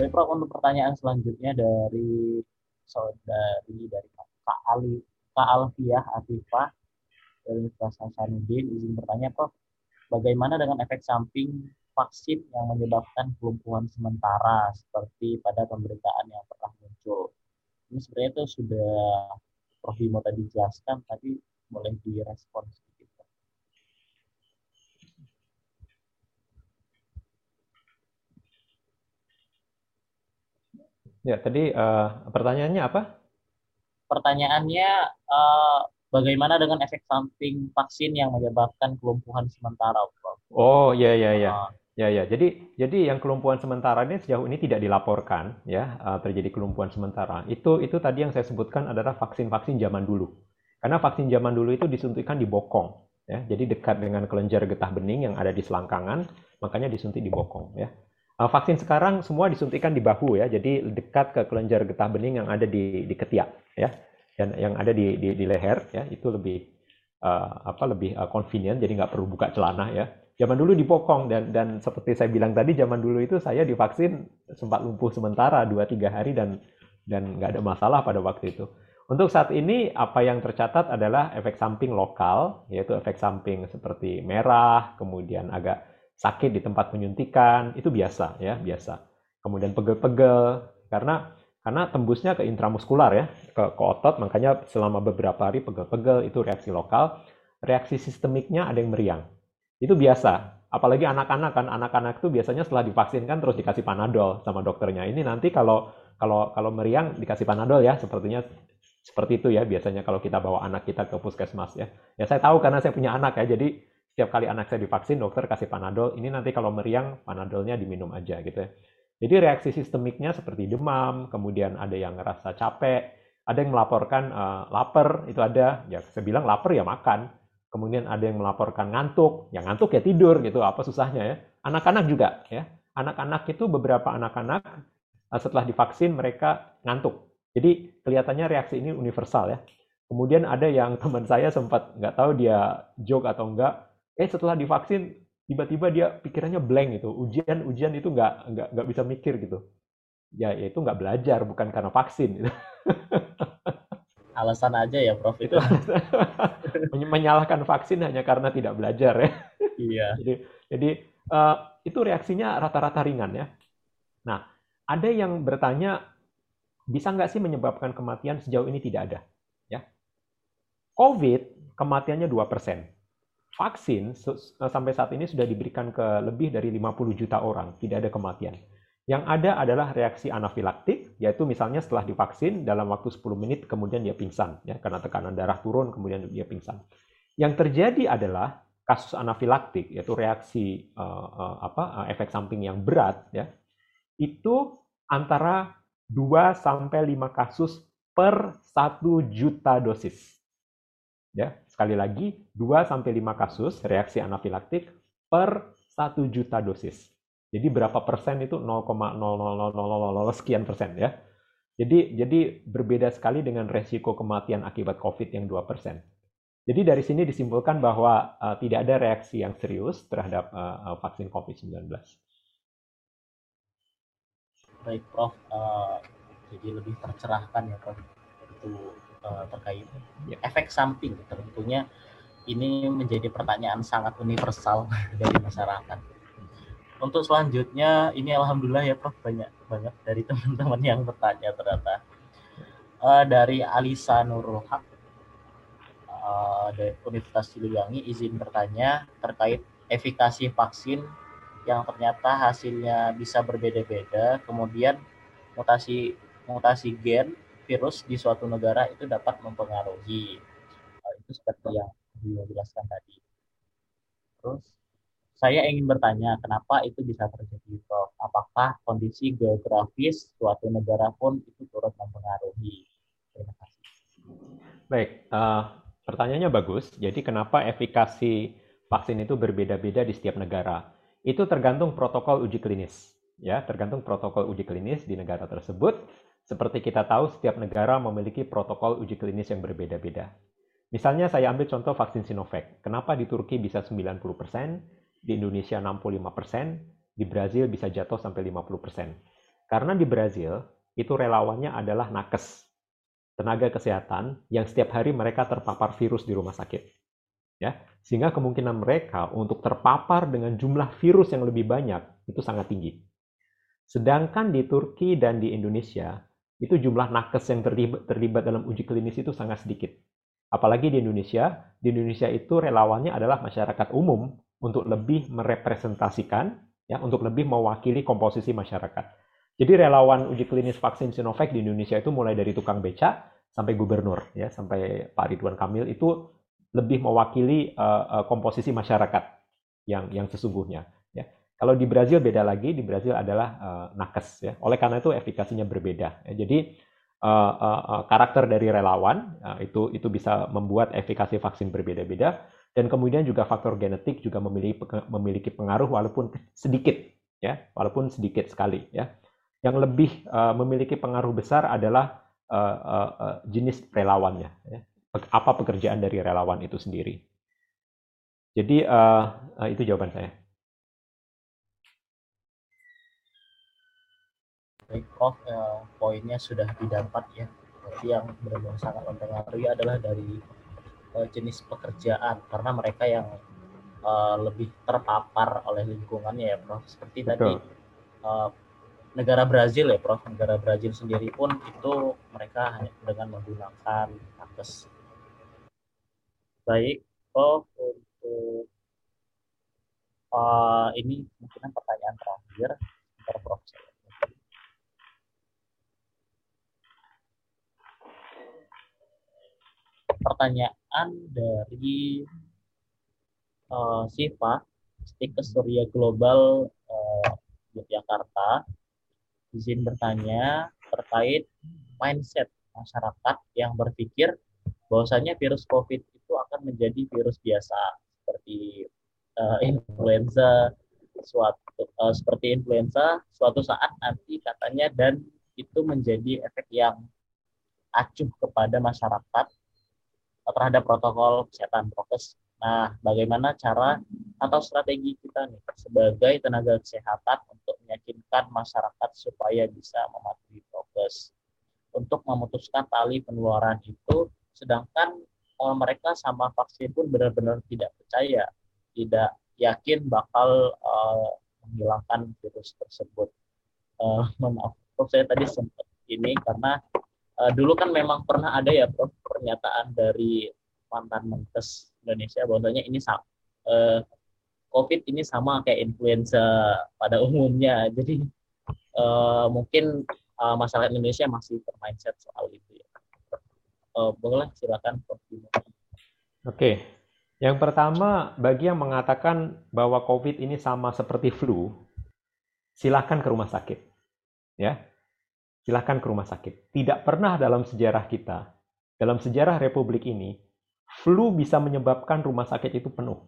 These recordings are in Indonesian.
Baik Prof, untuk pertanyaan selanjutnya dari saudari dari Kak Ali Kak Alfiah Atifah dari Universitas Hasanuddin izin bertanya Prof, bagaimana dengan efek samping vaksin yang menyebabkan kelumpuhan sementara seperti pada pemberitaan yang pernah muncul? Ini sebenarnya itu sudah Prof Bimo tadi jelaskan, tapi boleh direspon Ya, tadi uh, pertanyaannya apa? Pertanyaannya uh, bagaimana dengan efek samping vaksin yang menyebabkan kelumpuhan sementara, Prof? Oh, ya ya ya. Uh, Ya ya, jadi jadi yang kelumpuhan sementara ini sejauh ini tidak dilaporkan ya uh, terjadi kelumpuhan sementara. Itu itu tadi yang saya sebutkan adalah vaksin-vaksin zaman dulu. Karena vaksin zaman dulu itu disuntikan di bokong ya. Jadi dekat dengan kelenjar getah bening yang ada di selangkangan, makanya disuntik di bokong ya. Uh, vaksin sekarang semua disuntikan di bahu ya. Jadi dekat ke kelenjar getah bening yang ada di di ketiak ya. Dan yang ada di, di, di leher ya. Itu lebih uh, apa lebih uh, convenient. Jadi nggak perlu buka celana ya. Zaman dulu dipokong dan dan seperti saya bilang tadi zaman dulu itu saya divaksin sempat lumpuh sementara 2-3 hari dan dan nggak ada masalah pada waktu itu. Untuk saat ini apa yang tercatat adalah efek samping lokal yaitu efek samping seperti merah kemudian agak sakit di tempat penyuntikan itu biasa ya biasa kemudian pegel-pegel karena karena tembusnya ke intramuskular ya, ke, ke otot, makanya selama beberapa hari pegel-pegel itu reaksi lokal. Reaksi sistemiknya ada yang meriang. Itu biasa. Apalagi anak-anak kan, anak-anak itu biasanya setelah divaksin kan terus dikasih panadol sama dokternya. Ini nanti kalau kalau kalau meriang dikasih panadol ya, sepertinya seperti itu ya biasanya kalau kita bawa anak kita ke puskesmas ya. Ya saya tahu karena saya punya anak ya, jadi setiap kali anak saya divaksin dokter kasih panadol. Ini nanti kalau meriang panadolnya diminum aja gitu ya. Jadi reaksi sistemiknya seperti demam, kemudian ada yang ngerasa capek, ada yang melaporkan uh, lapar, itu ada. Ya saya bilang lapar ya makan. Kemudian ada yang melaporkan ngantuk, yang ngantuk ya tidur gitu, apa susahnya ya. Anak-anak juga ya. Anak-anak itu beberapa anak-anak uh, setelah divaksin mereka ngantuk. Jadi kelihatannya reaksi ini universal ya. Kemudian ada yang teman saya sempat nggak tahu dia joke atau enggak, eh setelah divaksin tiba-tiba dia pikirannya blank gitu. Ujian ujian itu nggak nggak nggak bisa mikir gitu. Ya, ya itu nggak belajar bukan karena vaksin. Gitu. alasan aja ya prof itu menyalahkan vaksin hanya karena tidak belajar ya. Iya. Jadi jadi uh, itu reaksinya rata-rata ringan ya. Nah ada yang bertanya bisa nggak sih menyebabkan kematian sejauh ini tidak ada? Ya. COVID kematiannya dua persen vaksin sampai saat ini sudah diberikan ke lebih dari 50 juta orang, tidak ada kematian. Yang ada adalah reaksi anafilaktik, yaitu misalnya setelah divaksin dalam waktu 10 menit kemudian dia pingsan ya karena tekanan darah turun kemudian dia pingsan. Yang terjadi adalah kasus anafilaktik yaitu reaksi uh, uh, apa uh, efek samping yang berat ya. Itu antara 2 sampai 5 kasus per 1 juta dosis. Ya, sekali lagi 2 sampai 5 kasus reaksi anafilaktik per 1 juta dosis. Jadi berapa persen itu 0,00000 sekian persen ya. Jadi jadi berbeda sekali dengan resiko kematian akibat COVID yang 2 persen. Jadi dari sini disimpulkan bahwa uh, tidak ada reaksi yang serius terhadap uh, vaksin COVID-19. Baik, Prof. Uh, jadi lebih tercerahkan ya, Prof. uh, terkait ya, efek samping tentunya ini menjadi pertanyaan sangat universal dari masyarakat. Untuk selanjutnya ini alhamdulillah ya Prof banyak banyak dari teman-teman yang bertanya ternyata. Uh, dari Alisa Nurul Haq uh, dari Universitas Siliwangi izin bertanya terkait efikasi vaksin yang ternyata hasilnya bisa berbeda-beda, kemudian mutasi mutasi gen virus di suatu negara itu dapat mempengaruhi. Uh, itu seperti yang dijelaskan tadi. Terus saya ingin bertanya, kenapa itu bisa terjadi, Prof? Apakah kondisi geografis suatu negara pun itu turut mempengaruhi? Terima kasih. Baik, uh, pertanyaannya bagus. Jadi kenapa efikasi vaksin itu berbeda-beda di setiap negara? Itu tergantung protokol uji klinis. Ya, tergantung protokol uji klinis di negara tersebut seperti kita tahu, setiap negara memiliki protokol uji klinis yang berbeda-beda. Misalnya saya ambil contoh vaksin Sinovac. Kenapa di Turki bisa 90%, di Indonesia 65%, di Brazil bisa jatuh sampai 50%. Karena di Brazil itu relawannya adalah nakes, tenaga kesehatan yang setiap hari mereka terpapar virus di rumah sakit. Ya, sehingga kemungkinan mereka untuk terpapar dengan jumlah virus yang lebih banyak itu sangat tinggi. Sedangkan di Turki dan di Indonesia, itu jumlah nakes yang terlibat, terlibat dalam uji klinis itu sangat sedikit. Apalagi di Indonesia, di Indonesia itu relawannya adalah masyarakat umum untuk lebih merepresentasikan, ya, untuk lebih mewakili komposisi masyarakat. Jadi relawan uji klinis vaksin Sinovac di Indonesia itu mulai dari tukang beca sampai gubernur, ya, sampai Pak Ridwan Kamil itu lebih mewakili uh, komposisi masyarakat yang yang sesungguhnya. Kalau di Brazil beda lagi, di Brazil adalah uh, nakes. Ya. Oleh karena itu efikasinya berbeda. Ya. Jadi uh, uh, uh, karakter dari relawan uh, itu itu bisa membuat efikasi vaksin berbeda-beda dan kemudian juga faktor genetik juga memiliki memiliki pengaruh walaupun sedikit ya walaupun sedikit sekali ya yang lebih uh, memiliki pengaruh besar adalah uh, uh, uh, jenis relawannya ya apa pekerjaan dari relawan itu sendiri. Jadi uh, uh, itu jawaban saya. Baik, Prof, uh, poinnya sudah didapat ya. Tapi yang benar-benar sangat mempengaruhi adalah dari uh, jenis pekerjaan karena mereka yang uh, lebih terpapar oleh lingkungannya ya, Prof. Seperti Betul. tadi uh, negara Brazil ya, Prof. Negara Brazil sendiri pun itu mereka hanya dengan menggunakan nakes Baik, oh untuk uh, ini mungkin pertanyaan terakhir Prof. Pertanyaan dari uh, Siva, Stikes Surya Global uh, Yogyakarta, izin bertanya terkait mindset masyarakat yang berpikir bahwasanya virus COVID itu akan menjadi virus biasa seperti uh, influenza suatu uh, seperti influenza suatu saat nanti katanya dan itu menjadi efek yang acuh kepada masyarakat terhadap protokol kesehatan prokes. Nah, bagaimana cara atau strategi kita nih sebagai tenaga kesehatan untuk meyakinkan masyarakat supaya bisa mematuhi prokes untuk memutuskan tali penularan itu, sedangkan uh, mereka sama vaksin pun benar-benar tidak percaya, tidak yakin bakal uh, menghilangkan virus tersebut. Uh, maaf, saya tadi sempat ini karena uh, dulu kan memang pernah ada ya Prof pernyataan dari mantan Menkes Indonesia bahwasanya ini uh, COVID ini sama kayak influenza pada umumnya. Jadi uh, mungkin uh, masalah Indonesia masih termindset soal itu ya. Uh, boleh silakan Oke, yang pertama bagi yang mengatakan bahwa COVID ini sama seperti flu, silahkan ke rumah sakit, ya, silahkan ke rumah sakit. Tidak pernah dalam sejarah kita, dalam sejarah Republik ini, flu bisa menyebabkan rumah sakit itu penuh.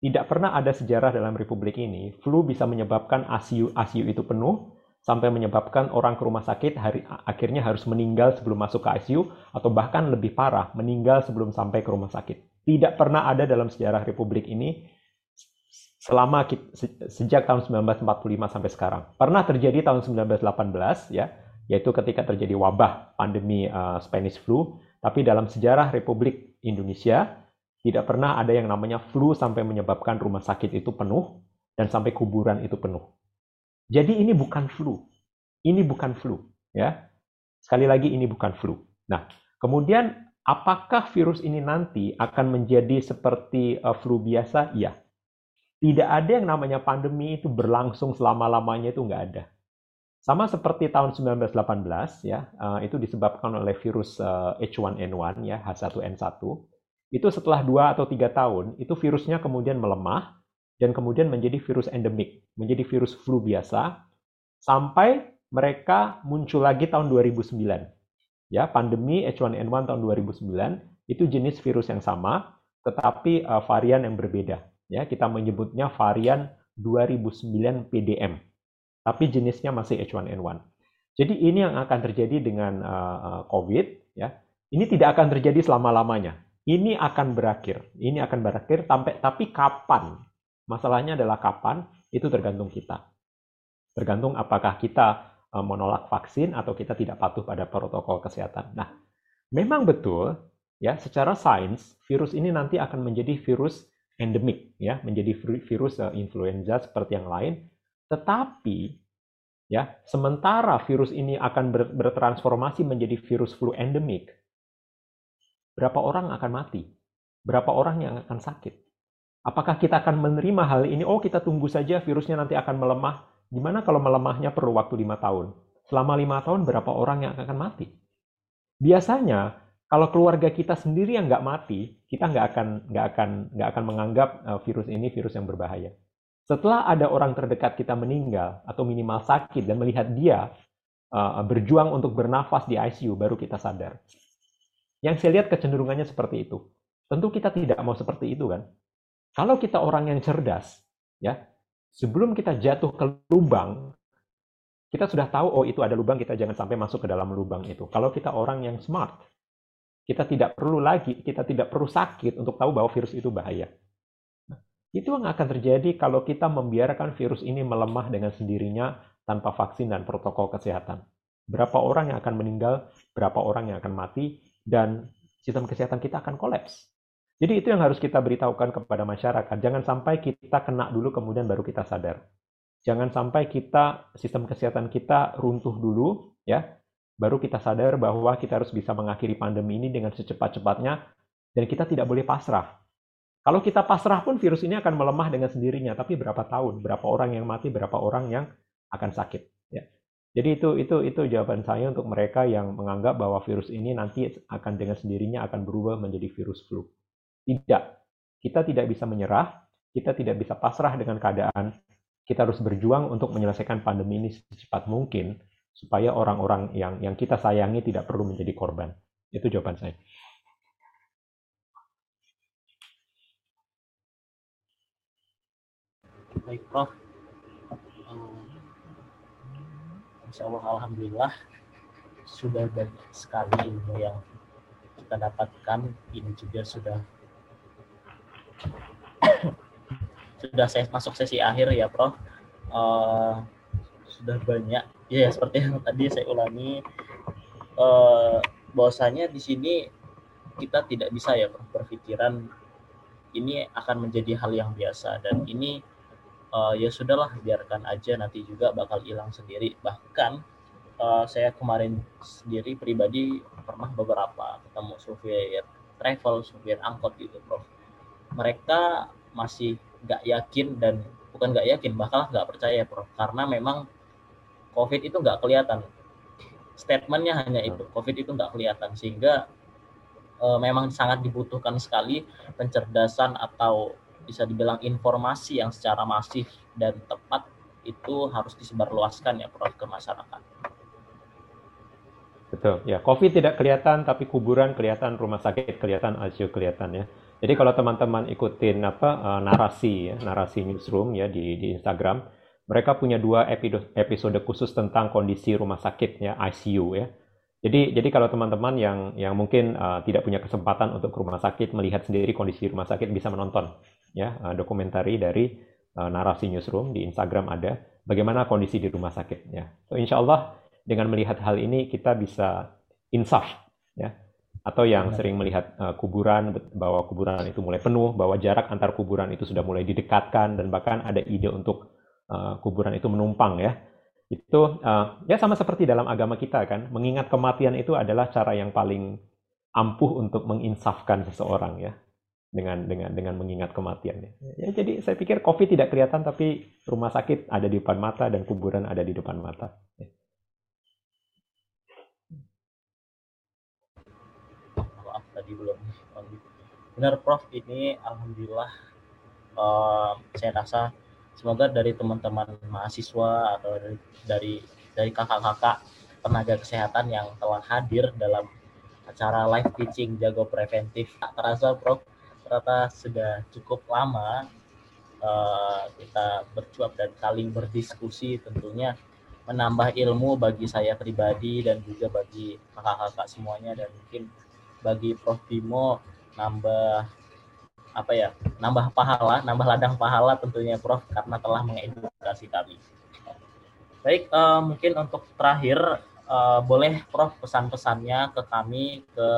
Tidak pernah ada sejarah dalam Republik ini, flu bisa menyebabkan ICU, ICU itu penuh, sampai menyebabkan orang ke rumah sakit hari, akhirnya harus meninggal sebelum masuk ke ICU atau bahkan lebih parah meninggal sebelum sampai ke rumah sakit. Tidak pernah ada dalam sejarah Republik ini selama sejak tahun 1945 sampai sekarang. Pernah terjadi tahun 1918 ya, yaitu ketika terjadi wabah pandemi uh, Spanish flu, tapi dalam sejarah Republik Indonesia tidak pernah ada yang namanya flu sampai menyebabkan rumah sakit itu penuh dan sampai kuburan itu penuh. Jadi ini bukan flu. Ini bukan flu, ya. Sekali lagi ini bukan flu. Nah, kemudian apakah virus ini nanti akan menjadi seperti uh, flu biasa? Iya. Tidak ada yang namanya pandemi itu berlangsung selama-lamanya itu nggak ada. Sama seperti tahun 1918 ya, uh, itu disebabkan oleh virus uh, H1N1 ya, H1N1. Itu setelah dua atau tiga tahun, itu virusnya kemudian melemah dan kemudian menjadi virus endemik, menjadi virus flu biasa, sampai mereka muncul lagi tahun 2009. Ya, pandemi H1N1 tahun 2009 itu jenis virus yang sama, tetapi uh, varian yang berbeda. Ya, kita menyebutnya varian 2009 PDM, tapi jenisnya masih H1N1. Jadi ini yang akan terjadi dengan uh, COVID. Ya, ini tidak akan terjadi selama lamanya. Ini akan berakhir. Ini akan berakhir. Sampai tapi kapan Masalahnya adalah kapan, itu tergantung kita. Tergantung apakah kita uh, menolak vaksin atau kita tidak patuh pada protokol kesehatan. Nah, memang betul ya secara sains virus ini nanti akan menjadi virus endemik ya, menjadi virus uh, influenza seperti yang lain. Tetapi ya, sementara virus ini akan ber, bertransformasi menjadi virus flu endemik, berapa orang akan mati? Berapa orang yang akan sakit? Apakah kita akan menerima hal ini? Oh, kita tunggu saja virusnya nanti akan melemah. Gimana kalau melemahnya perlu waktu lima tahun? Selama lima tahun berapa orang yang akan mati? Biasanya kalau keluarga kita sendiri yang nggak mati, kita nggak akan nggak akan nggak akan menganggap eh, virus ini virus yang berbahaya. Setelah ada orang terdekat kita meninggal atau minimal sakit dan melihat dia uh, berjuang untuk bernafas di ICU, baru kita sadar. Yang saya lihat kecenderungannya seperti itu. Tentu kita tidak mau seperti itu kan. Kalau kita orang yang cerdas, ya, sebelum kita jatuh ke lubang, kita sudah tahu, oh itu ada lubang, kita jangan sampai masuk ke dalam lubang itu. Kalau kita orang yang smart, kita tidak perlu lagi, kita tidak perlu sakit untuk tahu bahwa virus itu bahaya. Nah, itu yang akan terjadi kalau kita membiarkan virus ini melemah dengan sendirinya tanpa vaksin dan protokol kesehatan. Berapa orang yang akan meninggal, berapa orang yang akan mati, dan sistem kesehatan kita akan kolaps. Jadi itu yang harus kita beritahukan kepada masyarakat. Jangan sampai kita kena dulu kemudian baru kita sadar. Jangan sampai kita sistem kesehatan kita runtuh dulu ya, baru kita sadar bahwa kita harus bisa mengakhiri pandemi ini dengan secepat-cepatnya dan kita tidak boleh pasrah. Kalau kita pasrah pun virus ini akan melemah dengan sendirinya, tapi berapa tahun, berapa orang yang mati, berapa orang yang akan sakit ya. Jadi itu itu itu jawaban saya untuk mereka yang menganggap bahwa virus ini nanti akan dengan sendirinya akan berubah menjadi virus flu. Tidak. Kita tidak bisa menyerah, kita tidak bisa pasrah dengan keadaan. Kita harus berjuang untuk menyelesaikan pandemi ini secepat mungkin supaya orang-orang yang yang kita sayangi tidak perlu menjadi korban. Itu jawaban saya. Baik, Prof. Insya Allah, Alhamdulillah, sudah banyak sekali ilmu yang kita dapatkan. Ini juga sudah sudah saya masuk sesi akhir ya Prof. Uh, sudah banyak ya seperti yang tadi saya ulangi uh, bahwasanya di sini kita tidak bisa ya berpikiran ini akan menjadi hal yang biasa dan ini uh, ya sudahlah biarkan aja nanti juga bakal hilang sendiri. Bahkan uh, saya kemarin sendiri pribadi pernah beberapa ketemu supir travel supir angkot gitu Prof. Mereka masih nggak yakin dan bukan nggak yakin bahkan nggak percaya Prof. Karena memang COVID itu nggak kelihatan. Statementnya hanya itu. COVID itu nggak kelihatan. Sehingga e, memang sangat dibutuhkan sekali pencerdasan atau bisa dibilang informasi yang secara masif dan tepat itu harus disebarluaskan ya Prof ke masyarakat. Betul, ya COVID tidak kelihatan tapi kuburan kelihatan, rumah sakit kelihatan, ICU kelihatan ya. Jadi kalau teman-teman ikutin apa uh, narasi ya, narasi newsroom ya di, di Instagram, mereka punya dua episode, khusus tentang kondisi rumah sakit ya ICU ya. Jadi jadi kalau teman-teman yang yang mungkin uh, tidak punya kesempatan untuk ke rumah sakit melihat sendiri kondisi rumah sakit bisa menonton ya uh, dokumentari dari uh, narasi newsroom di Instagram ada bagaimana kondisi di rumah sakit ya. So insya Allah dengan melihat hal ini kita bisa insaf ya atau yang sering melihat uh, kuburan bahwa kuburan itu mulai penuh, bahwa jarak antar kuburan itu sudah mulai didekatkan dan bahkan ada ide untuk uh, kuburan itu menumpang ya. Itu uh, ya sama seperti dalam agama kita kan, mengingat kematian itu adalah cara yang paling ampuh untuk menginsafkan seseorang ya dengan dengan dengan mengingat kematiannya. Ya, jadi saya pikir COVID tidak kelihatan tapi rumah sakit ada di depan mata dan kuburan ada di depan mata. Ya. tadi belum benar Prof ini alhamdulillah uh, saya rasa semoga dari teman-teman mahasiswa atau dari dari kakak-kakak tenaga kesehatan yang telah hadir dalam acara live teaching jago preventif. Tak terasa Prof ternyata sudah cukup lama uh, kita bercuap dan saling berdiskusi tentunya menambah ilmu bagi saya pribadi dan juga bagi kakak-kakak semuanya dan mungkin bagi Prof Bimo nambah apa ya nambah pahala nambah ladang pahala tentunya Prof karena telah mengedukasi kami. Baik, uh, mungkin untuk terakhir uh, boleh Prof pesan-pesannya ke kami ke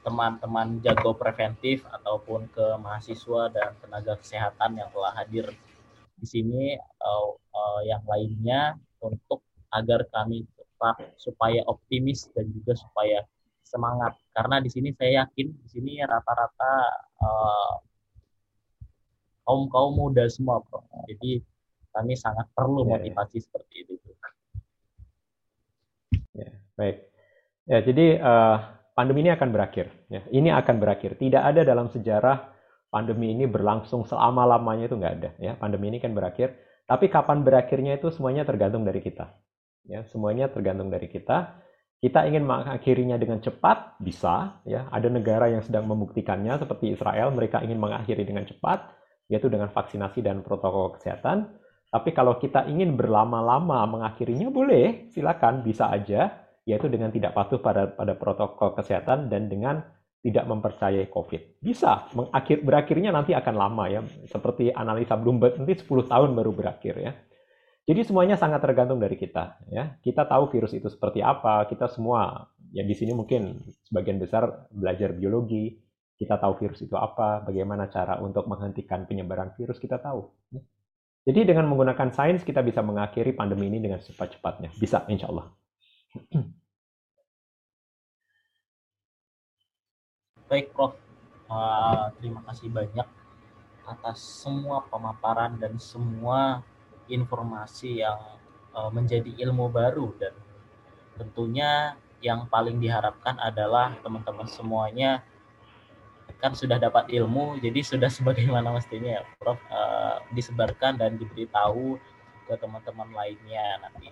teman-teman uh, jago preventif ataupun ke mahasiswa dan tenaga kesehatan yang telah hadir di sini uh, uh, yang lainnya untuk agar kami tetap supaya optimis dan juga supaya semangat karena di sini saya yakin di sini rata-rata uh, kaum kaum muda semua bro. Jadi kami sangat perlu ya, ya. motivasi ya. seperti itu. Ya, baik. Ya, jadi uh, pandemi ini akan berakhir. Ya, ini akan berakhir. Tidak ada dalam sejarah pandemi ini berlangsung selama lamanya itu nggak ada. Ya, pandemi ini kan berakhir. Tapi kapan berakhirnya itu semuanya tergantung dari kita. Ya, semuanya tergantung dari kita. Kita ingin mengakhirinya dengan cepat, bisa. Ya, ada negara yang sedang membuktikannya seperti Israel, mereka ingin mengakhiri dengan cepat, yaitu dengan vaksinasi dan protokol kesehatan. Tapi kalau kita ingin berlama-lama mengakhirinya, boleh, silakan, bisa aja, yaitu dengan tidak patuh pada pada protokol kesehatan dan dengan tidak mempercayai COVID. Bisa, mengakhir, berakhirnya nanti akan lama ya, seperti analisa Bloomberg nanti 10 tahun baru berakhir ya. Jadi semuanya sangat tergantung dari kita. Ya, kita tahu virus itu seperti apa. Kita semua ya di sini mungkin sebagian besar belajar biologi. Kita tahu virus itu apa, bagaimana cara untuk menghentikan penyebaran virus kita tahu. Ya. Jadi dengan menggunakan sains kita bisa mengakhiri pandemi ini dengan cepat-cepatnya. Bisa, insya Allah. Baik, Prof. Uh, terima kasih banyak atas semua pemaparan dan semua informasi yang uh, menjadi ilmu baru dan tentunya yang paling diharapkan adalah teman-teman semuanya kan sudah dapat ilmu jadi sudah sebagaimana mestinya ya Prof uh, disebarkan dan diberitahu ke teman-teman lainnya nanti